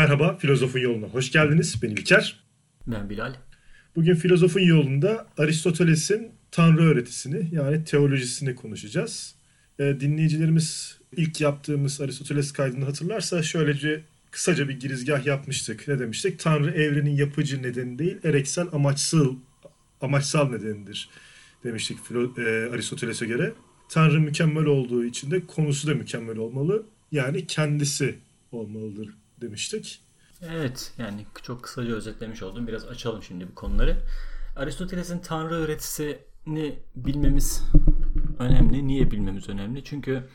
Merhaba, Filozofun Yoluna hoş geldiniz. Ben İlker. Ben Bilal. Bugün Filozofun Yolunda Aristoteles'in Tanrı öğretisini yani teolojisini konuşacağız. Ee, dinleyicilerimiz ilk yaptığımız Aristoteles kaydını hatırlarsa şöylece kısaca bir girizgah yapmıştık. Ne demiştik? Tanrı evrenin yapıcı nedeni değil, ereksel amaçsal amaçsal nedenidir demiştik e, Aristoteles'e göre. Tanrı mükemmel olduğu için de konusu da mükemmel olmalı. Yani kendisi olmalıdır demiştik. Evet yani çok kısaca özetlemiş oldum. Biraz açalım şimdi bu konuları. Aristoteles'in Tanrı öğretisini bilmemiz önemli. Niye bilmemiz önemli? Çünkü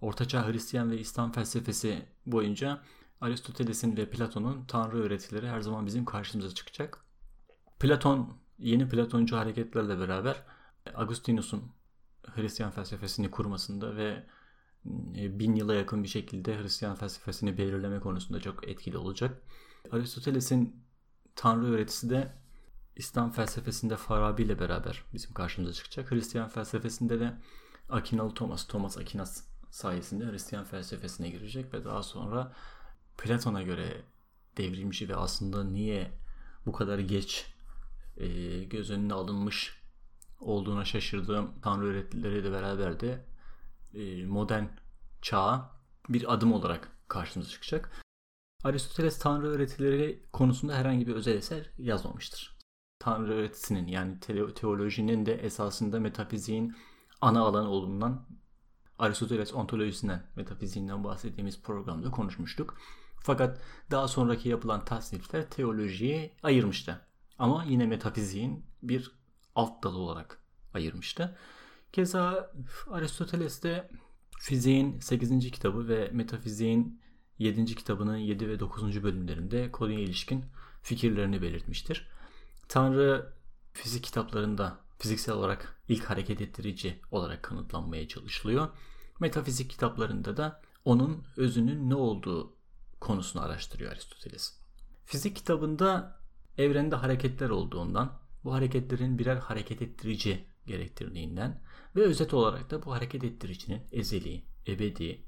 Ortaçağ Hristiyan ve İslam felsefesi boyunca Aristoteles'in ve Platon'un Tanrı öğretileri her zaman bizim karşımıza çıkacak. Platon yeni Platoncu hareketlerle beraber Agustinus'un Hristiyan felsefesini kurmasında ve bin yıla yakın bir şekilde Hristiyan felsefesini belirleme konusunda çok etkili olacak. Aristoteles'in Tanrı öğretisi de İslam felsefesinde Farabi ile beraber bizim karşımıza çıkacak. Hristiyan felsefesinde de Akinalı Thomas, Thomas Aquinas sayesinde Hristiyan felsefesine girecek ve daha sonra Platon'a göre devrimci ve aslında niye bu kadar geç e, göz önüne alınmış olduğuna şaşırdığım Tanrı öğretileriyle beraber de e, modern çağa bir adım olarak karşımıza çıkacak. Aristoteles Tanrı öğretileri konusunda herhangi bir özel eser yazmamıştır. Tanrı öğretisinin yani teolojinin de esasında metafiziğin ana alanı olduğundan Aristoteles ontolojisinden, metafiziğinden bahsettiğimiz programda konuşmuştuk. Fakat daha sonraki yapılan tasnifler teolojiye ayırmıştı. Ama yine metafiziğin bir alt dalı olarak ayırmıştı. Keza Aristoteles de fiziğin 8. kitabı ve metafiziğin 7. kitabının 7 ve 9. bölümlerinde konuya ilişkin fikirlerini belirtmiştir. Tanrı fizik kitaplarında fiziksel olarak ilk hareket ettirici olarak kanıtlanmaya çalışılıyor. Metafizik kitaplarında da onun özünün ne olduğu konusunu araştırıyor Aristoteles. Fizik kitabında evrende hareketler olduğundan, bu hareketlerin birer hareket ettirici gerektirdiğinden ve özet olarak da bu hareket ettiricinin ezeli, ebedi,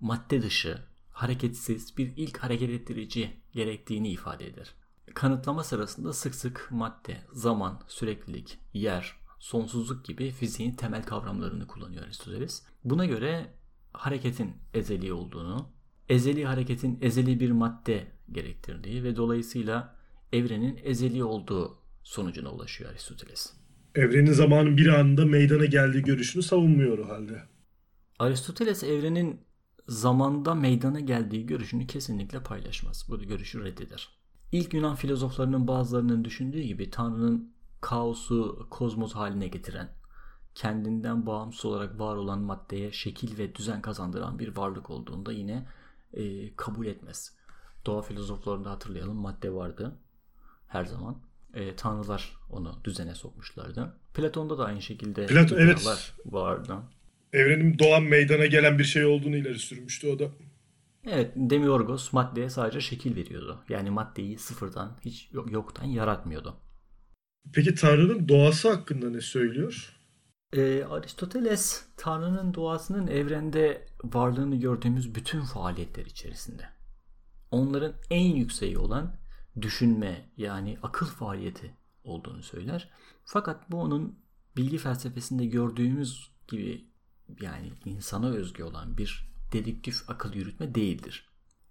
madde dışı, hareketsiz bir ilk hareket ettirici gerektiğini ifade eder. Kanıtlama sırasında sık sık madde, zaman, süreklilik, yer, sonsuzluk gibi fiziğin temel kavramlarını kullanıyor Aristoteles. Buna göre hareketin ezeli olduğunu, ezeli hareketin ezeli bir madde gerektirdiği ve dolayısıyla evrenin ezeli olduğu sonucuna ulaşıyor Aristoteles. Evrenin zamanın bir anda meydana geldiği görüşünü savunmuyor o halde. Aristoteles evrenin zamanda meydana geldiği görüşünü kesinlikle paylaşmaz. Bu görüşü reddeder. İlk Yunan filozoflarının bazılarının düşündüğü gibi Tanrı'nın kaosu kozmos haline getiren, kendinden bağımsız olarak var olan maddeye şekil ve düzen kazandıran bir varlık olduğunda yine e, kabul etmez. Doğa filozoflarında hatırlayalım madde vardı her zaman. E, tanrılar onu düzene sokmuşlardı. Platon'da da aynı şekilde Platon, evet. vardı. Evrenin doğan meydana gelen bir şey olduğunu ileri sürmüştü o da. Evet, Demiorgos maddeye sadece şekil veriyordu. Yani maddeyi sıfırdan, hiç yok, yoktan yaratmıyordu. Peki Tanrı'nın doğası hakkında ne söylüyor? Ee, Aristoteles Tanrı'nın doğasının evrende varlığını gördüğümüz bütün faaliyetler içerisinde. Onların en yükseği olan düşünme yani akıl faaliyeti olduğunu söyler. Fakat bu onun bilgi felsefesinde gördüğümüz gibi yani insana özgü olan bir dedüktif akıl yürütme değildir.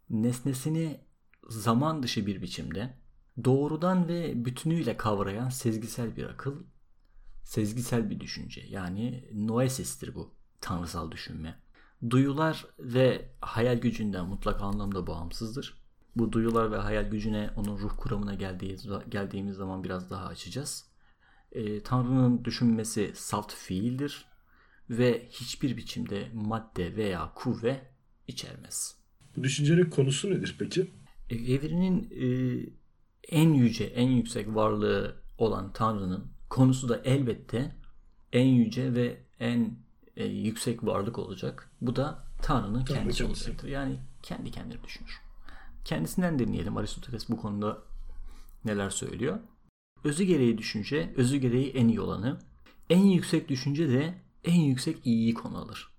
Nesnesini zaman dışı bir biçimde doğrudan ve bütünüyle kavrayan sezgisel bir akıl, sezgisel bir düşünce. Yani noesistir bu tanrısal düşünme. Duyular ve hayal gücünden mutlak anlamda bağımsızdır. Bu duyular ve hayal gücüne onun ruh kuramına geldiği, geldiğimiz zaman biraz daha açacağız. E, Tanrı'nın düşünmesi salt fiildir ve hiçbir biçimde madde veya kuvve içermez. Bu düşüncenin konusu nedir peki? E, evrenin e, en yüce, en yüksek varlığı olan Tanrı'nın konusu da elbette en yüce ve en e, yüksek varlık olacak. Bu da Tanrı'nın kendisi olacaktır. Yani kendi kendini düşünür. Kendisinden dinleyelim Aristoteles bu konuda neler söylüyor. Özü gereği düşünce, özü gereği en iyi olanı, en yüksek düşünce de en yüksek iyiyi konu alır.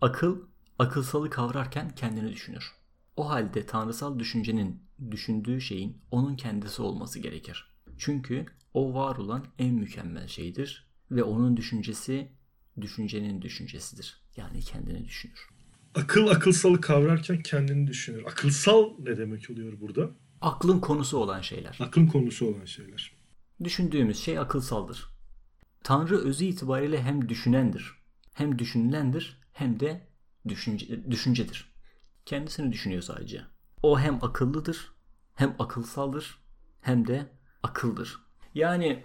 Akıl, akılsalı kavrarken kendini düşünür. O halde tanrısal düşüncenin düşündüğü şeyin onun kendisi olması gerekir. Çünkü o var olan en mükemmel şeydir ve onun düşüncesi düşüncenin düşüncesidir. Yani kendini düşünür. Akıl akılsalı kavrarken kendini düşünür. Akılsal ne demek oluyor burada? Aklın konusu olan şeyler. Aklın konusu olan şeyler. Düşündüğümüz şey akılsaldır. Tanrı özü itibariyle hem düşünendir, hem düşünülendir, hem de düşünce, düşüncedir. Kendisini düşünüyor sadece. O hem akıllıdır, hem akılsaldır, hem de akıldır. Yani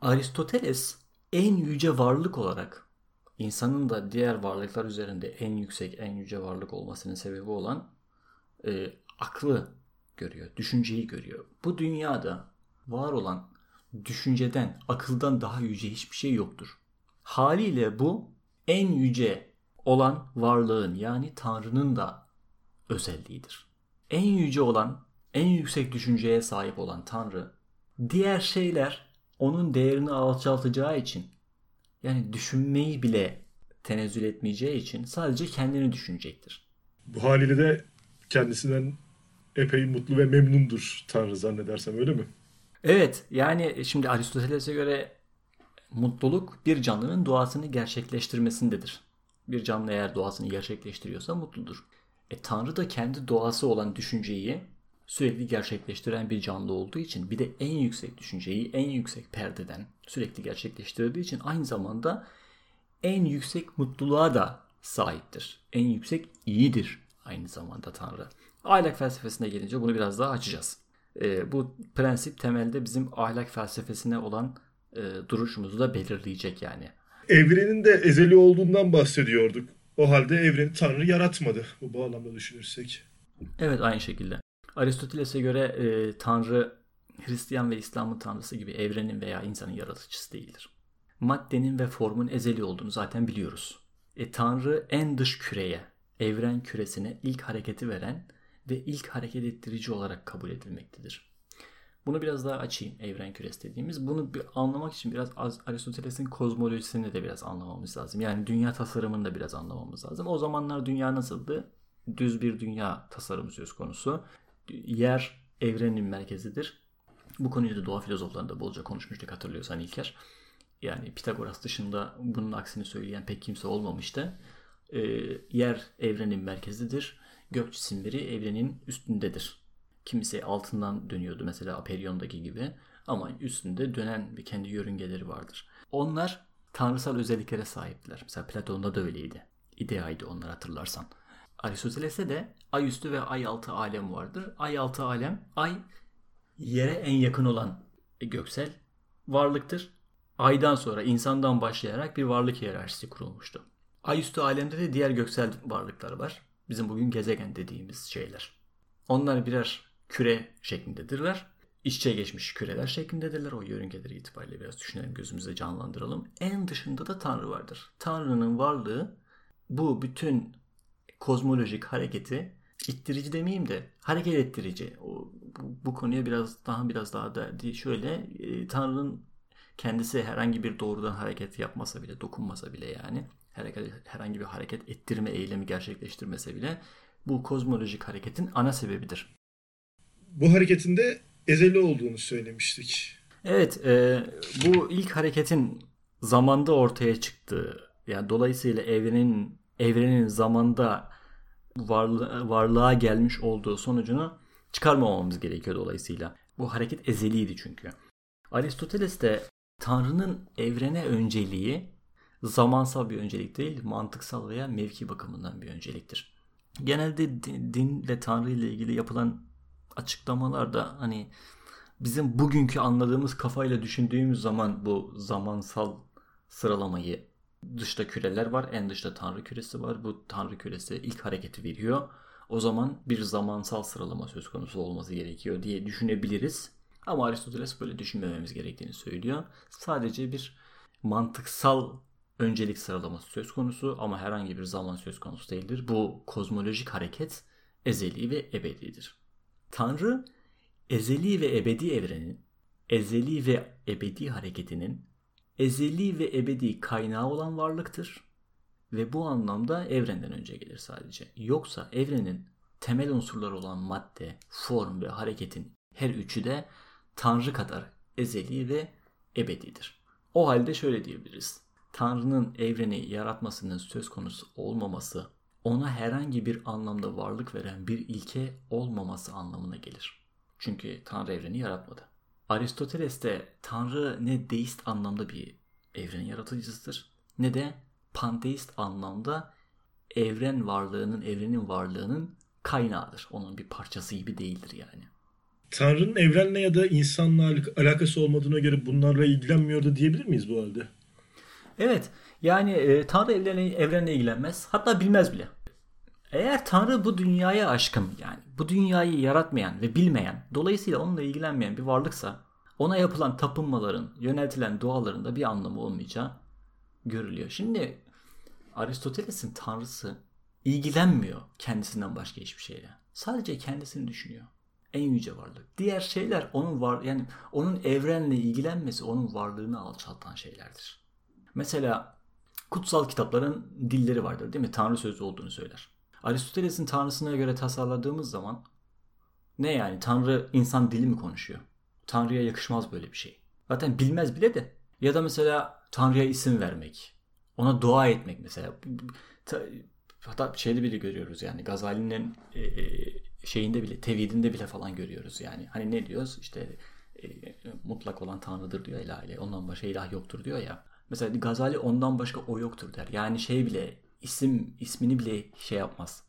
Aristoteles en yüce varlık olarak insanın da diğer varlıklar üzerinde en yüksek, en yüce varlık olmasının sebebi olan e, aklı görüyor, düşünceyi görüyor. Bu dünyada var olan düşünceden, akıldan daha yüce hiçbir şey yoktur. Haliyle bu en yüce olan varlığın yani Tanrı'nın da özelliğidir. En yüce olan, en yüksek düşünceye sahip olan Tanrı, diğer şeyler onun değerini alçaltacağı için yani düşünmeyi bile tenezzül etmeyeceği için sadece kendini düşünecektir. Bu haliyle de kendisinden epey mutlu ve memnundur Tanrı zannedersem öyle mi? Evet yani şimdi Aristoteles'e göre mutluluk bir canlının doğasını gerçekleştirmesindedir. Bir canlı eğer doğasını gerçekleştiriyorsa mutludur. E Tanrı da kendi doğası olan düşünceyi sürekli gerçekleştiren bir canlı olduğu için bir de en yüksek düşünceyi en yüksek perdeden sürekli gerçekleştirdiği için aynı zamanda en yüksek mutluluğa da sahiptir. En yüksek iyidir aynı zamanda Tanrı. Ahlak felsefesine gelince bunu biraz daha açacağız. E, bu prensip temelde bizim ahlak felsefesine olan e, duruşumuzu da belirleyecek yani. Evrenin de ezeli olduğundan bahsediyorduk. O halde evreni Tanrı yaratmadı bu bağlamda düşünürsek. Evet aynı şekilde. Aristoteles'e göre e, Tanrı Hristiyan ve İslam'ın tanrısı gibi evrenin veya insanın yaratıcısı değildir. Maddenin ve formun ezeli olduğunu zaten biliyoruz. E, Tanrı en dış küreye, evren küresine ilk hareketi veren ve ilk hareket ettirici olarak kabul edilmektedir. Bunu biraz daha açayım evren küresi dediğimiz. Bunu bir anlamak için biraz Aristoteles'in kozmolojisini de biraz anlamamız lazım. Yani dünya tasarımını da biraz anlamamız lazım. O zamanlar dünya nasıldı? Düz bir dünya tasarımı söz konusu. Yer evrenin merkezidir. Bu konuyu da doğa filozoflarında bolca konuşmuştuk hatırlıyorsan İlker. Yani Pitagoras dışında bunun aksini söyleyen pek kimse olmamıştı. Ee, yer evrenin merkezidir. Gök cisimleri evrenin üstündedir. Kimisi altından dönüyordu mesela Aperion'daki gibi. Ama üstünde dönen bir kendi yörüngeleri vardır. Onlar tanrısal özelliklere sahiptiler. Mesela Platon'da da öyleydi. İdeaydı onlar hatırlarsan. Aristoteles'te de ay üstü ve ay altı alem vardır. Ay altı alem, ay yere en yakın olan göksel varlıktır. Aydan sonra insandan başlayarak bir varlık hiyerarşisi kurulmuştu. Ay üstü alemde de diğer göksel varlıklar var. Bizim bugün gezegen dediğimiz şeyler. Onlar birer küre şeklindedirler. İççe geçmiş küreler şeklindedirler. O yörüngeleri itibariyle biraz düşünelim, gözümüzde canlandıralım. En dışında da Tanrı vardır. Tanrı'nın varlığı bu bütün kozmolojik hareketi ittirici demeyeyim de hareket ettirici. O, bu, bu konuya biraz daha biraz daha da şöyle e, Tanrı'nın kendisi herhangi bir doğrudan hareket yapmasa bile, dokunmasa bile yani herhangi, herhangi bir hareket ettirme eylemi gerçekleştirmese bile bu kozmolojik hareketin ana sebebidir. Bu hareketin de ezeli olduğunu söylemiştik. Evet, e, bu ilk hareketin zamanda ortaya çıktığı, yani dolayısıyla evrenin evrenin zamanda varlı, varlığa gelmiş olduğu sonucunu çıkarmamamız gerekiyor dolayısıyla. Bu hareket ezeliydi çünkü. Aristoteles de Tanrı'nın evrene önceliği zamansal bir öncelik değil, mantıksal veya mevki bakımından bir önceliktir. Genelde din ve Tanrı ile ilgili yapılan açıklamalarda hani bizim bugünkü anladığımız kafayla düşündüğümüz zaman bu zamansal sıralamayı dışta küreler var. En dışta tanrı küresi var. Bu tanrı küresi ilk hareketi veriyor. O zaman bir zamansal sıralama söz konusu olması gerekiyor diye düşünebiliriz. Ama Aristoteles böyle düşünmememiz gerektiğini söylüyor. Sadece bir mantıksal öncelik sıralaması söz konusu ama herhangi bir zaman söz konusu değildir. Bu kozmolojik hareket ezeli ve ebedidir. Tanrı ezeli ve ebedi evrenin, ezeli ve ebedi hareketinin ezeli ve ebedi kaynağı olan varlıktır ve bu anlamda evrenden önce gelir sadece. Yoksa evrenin temel unsurlar olan madde, form ve hareketin her üçü de Tanrı kadar ezeli ve ebedidir. O halde şöyle diyebiliriz. Tanrı'nın evreni yaratmasının söz konusu olmaması, ona herhangi bir anlamda varlık veren bir ilke olmaması anlamına gelir. Çünkü Tanrı evreni yaratmadı. Aristoteles de Tanrı ne deist anlamda bir evren yaratıcısıdır ne de panteist anlamda evren varlığının, evrenin varlığının kaynağıdır. Onun bir parçası gibi değildir yani. Tanrı'nın evrenle ya da insanla alakası olmadığına göre bunlarla ilgilenmiyordu diyebilir miyiz bu halde? Evet. Yani e, Tanrı evrenle, evrenle ilgilenmez. Hatta bilmez bile. Eğer Tanrı bu dünyaya aşkın yani bu dünyayı yaratmayan ve bilmeyen dolayısıyla onunla ilgilenmeyen bir varlıksa ona yapılan tapınmaların, yöneltilen duaların da bir anlamı olmayacağı görülüyor. Şimdi Aristoteles'in tanrısı ilgilenmiyor kendisinden başka hiçbir şeyle. Sadece kendisini düşünüyor. En yüce varlık. Diğer şeyler onun var yani onun evrenle ilgilenmesi onun varlığını alçaltan şeylerdir. Mesela kutsal kitapların dilleri vardır değil mi? Tanrı sözü olduğunu söyler. Aristoteles'in tanrısına göre tasarladığımız zaman ne yani Tanrı insan dili mi konuşuyor? Tanrı'ya yakışmaz böyle bir şey. Zaten bilmez bile de. Ya da mesela Tanrı'ya isim vermek. Ona dua etmek mesela. Hatta şeyde bile görüyoruz yani Gazali'nin e, şeyinde bile tevhidinde bile falan görüyoruz yani. Hani ne diyoruz işte e, mutlak olan Tanrı'dır diyor ilahi. Ondan başka ilah yoktur diyor ya. Mesela Gazali ondan başka o yoktur der. Yani şey bile isim ismini bile şey yapmaz.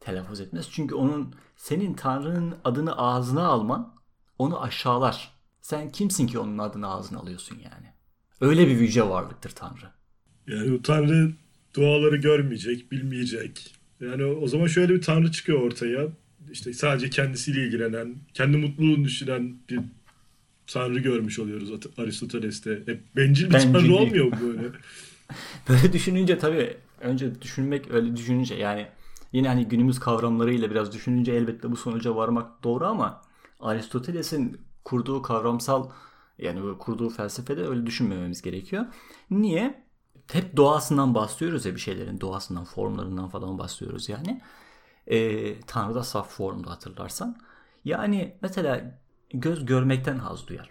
Telaffuz etmez. Çünkü onun senin Tanrı'nın adını ağzına alman onu aşağılar. Sen kimsin ki onun adını ağzına alıyorsun yani. Öyle bir yüce varlıktır Tanrı. Yani o Tanrı duaları görmeyecek, bilmeyecek. Yani o zaman şöyle bir Tanrı çıkıyor ortaya. İşte sadece kendisiyle ilgilenen, kendi mutluluğunu düşünen bir Tanrı görmüş oluyoruz Aristoteles'te. Hep bencil bir bencil Tanrı değil. olmuyor mu böyle? böyle düşününce tabii önce düşünmek öyle düşününce yani yine hani günümüz kavramlarıyla biraz düşününce elbette bu sonuca varmak doğru ama Aristoteles'in kurduğu kavramsal yani kurduğu felsefede öyle düşünmememiz gerekiyor. Niye? Hep doğasından bahsediyoruz ya bir şeylerin doğasından, formlarından falan bahsediyoruz yani. Ee, Tanrı da saf formda hatırlarsan. Yani mesela göz görmekten haz duyar.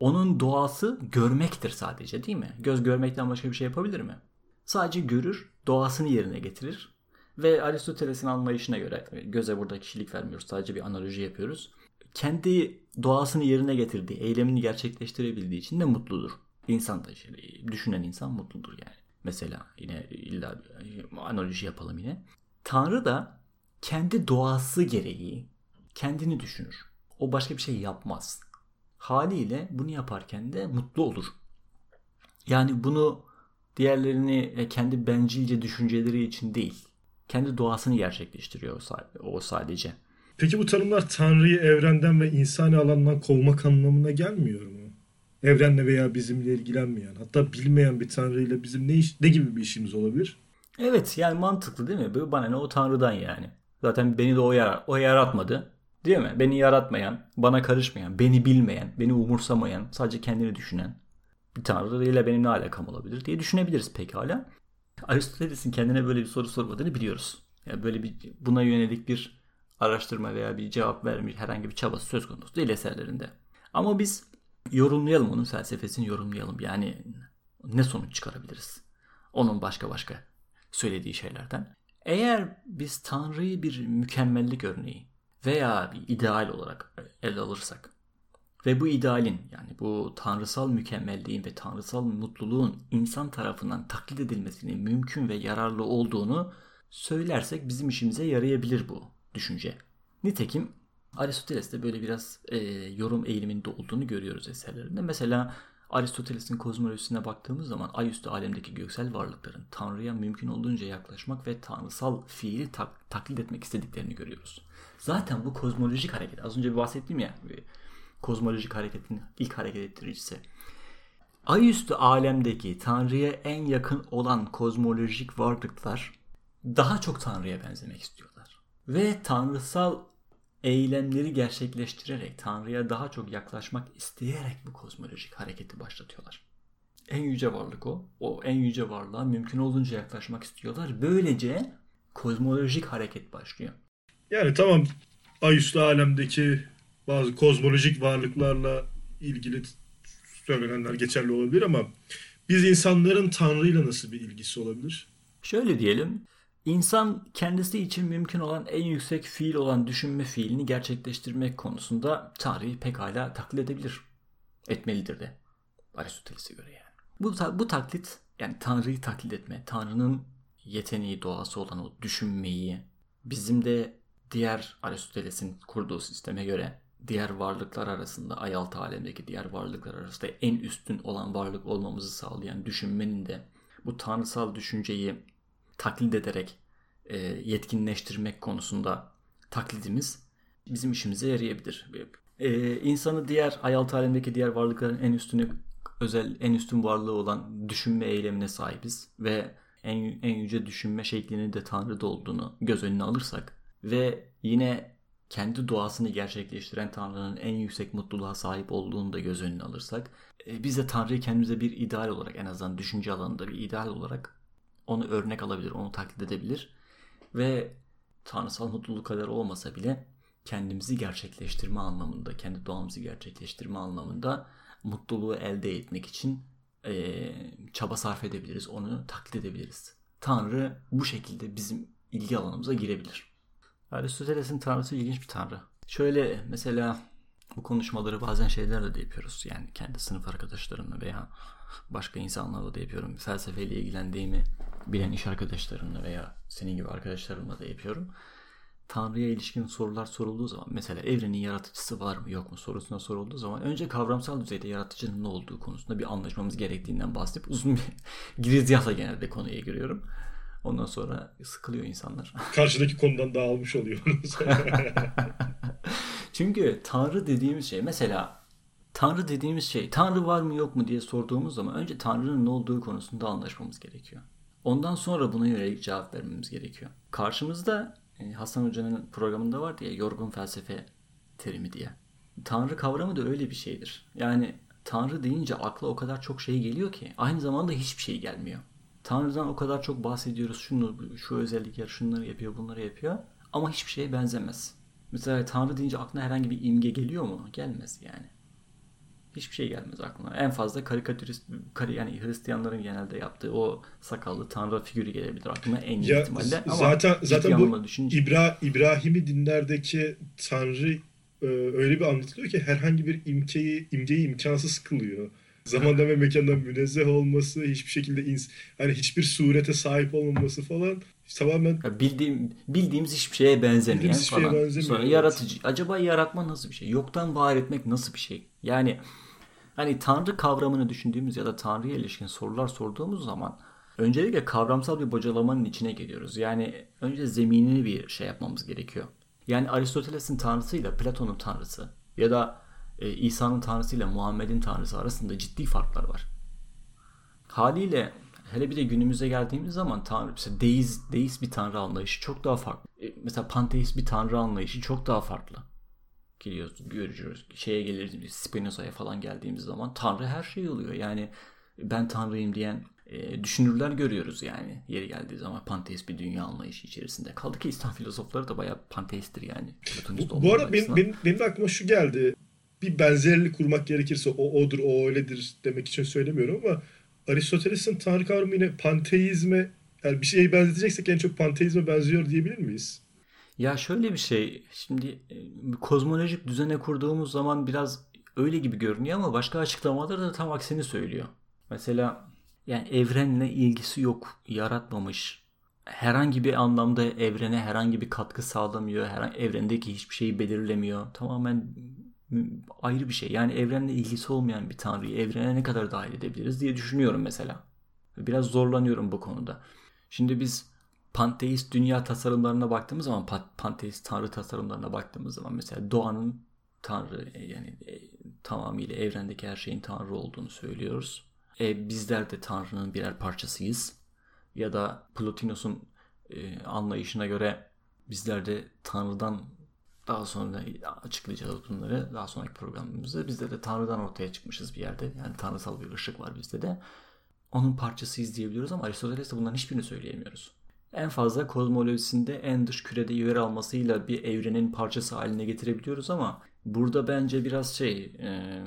Onun doğası görmektir sadece değil mi? Göz görmekten başka bir şey yapabilir mi? Sadece görür, doğasını yerine getirir. Ve Aristoteles'in anlayışına göre göze burada kişilik vermiyoruz. Sadece bir analoji yapıyoruz kendi doğasını yerine getirdiği, eylemini gerçekleştirebildiği için de mutludur. İnsan da düşünen insan mutludur yani. Mesela yine illa analoji yapalım yine. Tanrı da kendi doğası gereği kendini düşünür. O başka bir şey yapmaz. Haliyle bunu yaparken de mutlu olur. Yani bunu diğerlerini kendi bencilce düşünceleri için değil, kendi doğasını gerçekleştiriyor o sadece. Peki bu tanımlar Tanrı'yı evrenden ve insani alandan kovmak anlamına gelmiyor mu? Evrenle veya bizimle ilgilenmeyen, hatta bilmeyen bir Tanrı ile bizim ne, iş, ne gibi bir işimiz olabilir? Evet yani mantıklı değil mi? Bana ne o Tanrı'dan yani. Zaten beni de o, yar o yaratmadı. Değil mi? Beni yaratmayan, bana karışmayan, beni bilmeyen, beni umursamayan, sadece kendini düşünen bir Tanrı ile benim ne alakam olabilir diye düşünebiliriz pekala. Aristoteles'in kendine böyle bir soru sormadığını biliyoruz. Yani böyle bir buna yönelik bir araştırma veya bir cevap vermiş herhangi bir çabası söz konusu değil eserlerinde. Ama biz yorumlayalım onun felsefesini yorumlayalım. Yani ne sonuç çıkarabiliriz? Onun başka başka söylediği şeylerden. Eğer biz Tanrı'yı bir mükemmellik örneği veya bir ideal olarak ele alırsak ve bu idealin yani bu tanrısal mükemmelliğin ve tanrısal mutluluğun insan tarafından taklit edilmesinin mümkün ve yararlı olduğunu söylersek bizim işimize yarayabilir bu düşünce. Nitekim Aristoteles'te böyle biraz e, yorum eğiliminde olduğunu görüyoruz eserlerinde. Mesela Aristoteles'in kozmolojisine baktığımız zaman ayüstü alemdeki göksel varlıkların Tanrı'ya mümkün olduğunca yaklaşmak ve tanrısal fiili tak, taklit etmek istediklerini görüyoruz. Zaten bu kozmolojik hareket, az önce bahsettiğim ya, kozmolojik hareketin ilk hareket ettiricisi. Ayüstü alemdeki Tanrı'ya en yakın olan kozmolojik varlıklar daha çok Tanrı'ya benzemek istiyor ve tanrısal eylemleri gerçekleştirerek Tanrı'ya daha çok yaklaşmak isteyerek bu kozmolojik hareketi başlatıyorlar. En yüce varlık o. O en yüce varlığa mümkün olduğunca yaklaşmak istiyorlar. Böylece kozmolojik hareket başlıyor. Yani tamam ayüstü alemdeki bazı kozmolojik varlıklarla ilgili söylenenler geçerli olabilir ama biz insanların Tanrı'yla nasıl bir ilgisi olabilir? Şöyle diyelim. İnsan kendisi için mümkün olan en yüksek fiil olan düşünme fiilini gerçekleştirmek konusunda Tanrı'yı pekala taklit edebilir. Etmelidir de. Aristoteles'e göre yani. Bu, bu taklit yani Tanrı'yı taklit etme, Tanrı'nın yeteneği, doğası olan o düşünmeyi bizim de diğer Aristoteles'in kurduğu sisteme göre diğer varlıklar arasında, ay altı alemdeki diğer varlıklar arasında en üstün olan varlık olmamızı sağlayan düşünmenin de bu tanrısal düşünceyi taklit ederek e, yetkinleştirmek konusunda taklidimiz bizim işimize yarayabilir. E, insanı diğer ay altı alemdeki diğer varlıkların en üstünü özel en üstün varlığı olan düşünme eylemine sahibiz ve en, en yüce düşünme şeklinin de Tanrı'da olduğunu göz önüne alırsak ve yine kendi doğasını gerçekleştiren Tanrı'nın en yüksek mutluluğa sahip olduğunu da göz önüne alırsak e, biz de Tanrı'yı kendimize bir ideal olarak en azından düşünce alanında bir ideal olarak onu örnek alabilir, onu taklit edebilir ve tanrısal mutluluk kadar olmasa bile kendimizi gerçekleştirme anlamında, kendi doğamızı gerçekleştirme anlamında mutluluğu elde etmek için e, çaba sarf edebiliriz, onu taklit edebiliriz. Tanrı bu şekilde bizim ilgi alanımıza girebilir. Aristoteles'in tanrısı ilginç bir tanrı. Şöyle mesela bu konuşmaları bazen şeylerle de yapıyoruz. Yani kendi sınıf arkadaşlarımla veya başka insanlarla da yapıyorum. Felsefeyle ilgilendiğimi bilen iş arkadaşlarımla veya senin gibi arkadaşlarımla da yapıyorum. Tanrı'ya ilişkin sorular sorulduğu zaman mesela evrenin yaratıcısı var mı yok mu sorusuna sorulduğu zaman önce kavramsal düzeyde yaratıcının ne olduğu konusunda bir anlaşmamız gerektiğinden bahsedip uzun bir girizgahla genelde konuya giriyorum. Ondan sonra sıkılıyor insanlar. Karşıdaki konudan dağılmış oluyor. Çünkü Tanrı dediğimiz şey mesela Tanrı dediğimiz şey Tanrı var mı yok mu diye sorduğumuz zaman önce Tanrı'nın ne olduğu konusunda anlaşmamız gerekiyor. Ondan sonra buna yönelik cevap vermemiz gerekiyor. Karşımızda e, Hasan Hoca'nın programında var diye yorgun felsefe terimi diye. Tanrı kavramı da öyle bir şeydir. Yani Tanrı deyince akla o kadar çok şey geliyor ki aynı zamanda hiçbir şey gelmiyor. Tanrı'dan o kadar çok bahsediyoruz. Şunu, şu özellikler, şunları yapıyor, bunları yapıyor. Ama hiçbir şeye benzemez. Mesela Tanrı deyince aklına herhangi bir imge geliyor mu? Gelmez yani. Hiçbir şey gelmez aklına. En fazla karikatürist, kari, yani Hristiyanların genelde yaptığı o sakallı Tanrı figürü gelebilir aklıma en iyi ya, ihtimalle. Ama zaten zaten bu düşünce... İbra, İbrahim'i dinlerdeki Tanrı e, öyle bir anlatılıyor ki herhangi bir imkeyi, imgeyi imkansız kılıyor. Zamandan ve mekandan münezzeh olması, hiçbir şekilde ins hani hiçbir surete sahip olmaması falan tamamen ya bildiğim bildiğimiz hiçbir şeye benzemeyen hiçbir falan. Şeye benzemiyor, Sonra evet. yaratıcı. Acaba yaratma nasıl bir şey? Yoktan var etmek nasıl bir şey? Yani hani tanrı kavramını düşündüğümüz ya da tanrıya ilişkin sorular sorduğumuz zaman öncelikle kavramsal bir bocalamanın içine geliyoruz. Yani önce zeminini bir şey yapmamız gerekiyor. Yani Aristoteles'in tanrısıyla Platon'un tanrısı ya da e, İsa'nın tanrısıyla Muhammed'in tanrısı arasında ciddi farklar var. Haliyle hele bir de günümüze geldiğimiz zaman tanrı mesela deist, deist bir tanrı anlayışı çok daha farklı. E, mesela panteist bir tanrı anlayışı çok daha farklı. Geliyoruz, görüyoruz. Şeye geliriz, Spinoza'ya falan geldiğimiz zaman tanrı her şey oluyor. Yani ben tanrıyım diyen e, düşünürler görüyoruz yani yeri geldiği zaman panteist bir dünya anlayışı içerisinde. Kaldı ki İslam filozofları da bayağı panteisttir yani. Bu, bu arada benim, benim, benim aklıma şu geldi bir benzerlik kurmak gerekirse o odur, o öyledir demek için söylemiyorum ama Aristoteles'in tanrı kavramı yine panteizme yani bir şeyi benzeteceksek en çok panteizme benziyor diyebilir miyiz? Ya şöyle bir şey. Şimdi e, kozmolojik düzene kurduğumuz zaman biraz öyle gibi görünüyor ama başka açıklamalar da tam aksini söylüyor. Mesela yani evrenle ilgisi yok, yaratmamış. Herhangi bir anlamda evrene herhangi bir katkı sağlamıyor. Her evrendeki hiçbir şeyi belirlemiyor. Tamamen ayrı bir şey. Yani evrenle ilgisi olmayan bir tanrıyı evrene ne kadar dahil edebiliriz diye düşünüyorum mesela. Biraz zorlanıyorum bu konuda. Şimdi biz panteist dünya tasarımlarına baktığımız zaman panteist tanrı tasarımlarına baktığımız zaman mesela doğanın tanrı e, yani e, tamamıyla evrendeki her şeyin tanrı olduğunu söylüyoruz. E, bizler de tanrının birer parçasıyız. Ya da Plotinos'un e, anlayışına göre bizler de tanrıdan daha sonra açıklayacağız bunları daha sonraki programımızda. Bizde de Tanrı'dan ortaya çıkmışız bir yerde. Yani tanrısal bir ışık var bizde de. Onun parçasıyız diyebiliyoruz ama Aristoteles'te bunların hiçbirini söyleyemiyoruz. en fazla kozmolojisinde en dış kürede yer almasıyla bir evrenin parçası haline getirebiliyoruz ama burada bence biraz şey e,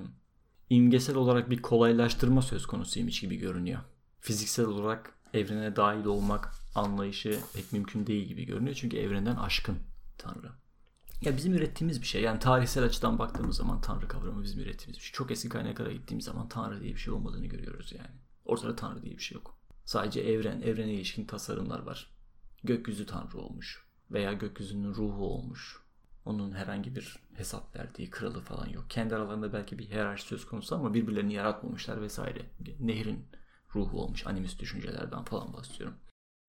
imgesel olarak bir kolaylaştırma söz konusuymuş gibi görünüyor. Fiziksel olarak evrene dahil olmak anlayışı pek mümkün değil gibi görünüyor. Çünkü evrenden aşkın Tanrı. Ya bizim ürettiğimiz bir şey. Yani tarihsel açıdan baktığımız zaman Tanrı kavramı bizim ürettiğimiz bir şey. Çok eski kaynaklara gittiğimiz zaman Tanrı diye bir şey olmadığını görüyoruz yani. Ortada Tanrı diye bir şey yok. Sadece evren, evrene ilişkin tasarımlar var. Gökyüzü Tanrı olmuş veya gökyüzünün ruhu olmuş. Onun herhangi bir hesap verdiği kralı falan yok. Kendi aralarında belki bir hiyerarşi söz konusu ama birbirlerini yaratmamışlar vesaire. Nehrin ruhu olmuş animist düşüncelerden falan bahsediyorum.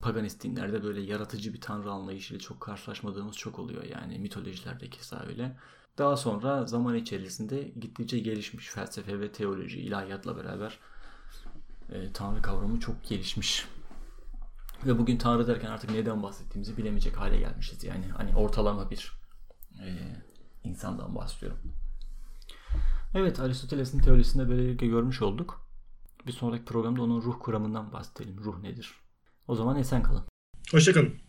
Paganist dinlerde böyle yaratıcı bir tanrı anlayışıyla çok karşılaşmadığımız çok oluyor yani mitolojilerde keza öyle. Daha sonra zaman içerisinde gittikçe gelişmiş felsefe ve teoloji, ilahiyatla beraber e, tanrı kavramı çok gelişmiş. Ve bugün tanrı derken artık neden bahsettiğimizi bilemeyecek hale gelmişiz. Yani hani ortalama bir e, insandan bahsediyorum. Evet Aristoteles'in teorisinde böylelikle görmüş olduk. Bir sonraki programda onun ruh kuramından bahsedelim. Ruh nedir? O zaman esen kalın. Hoşçakalın.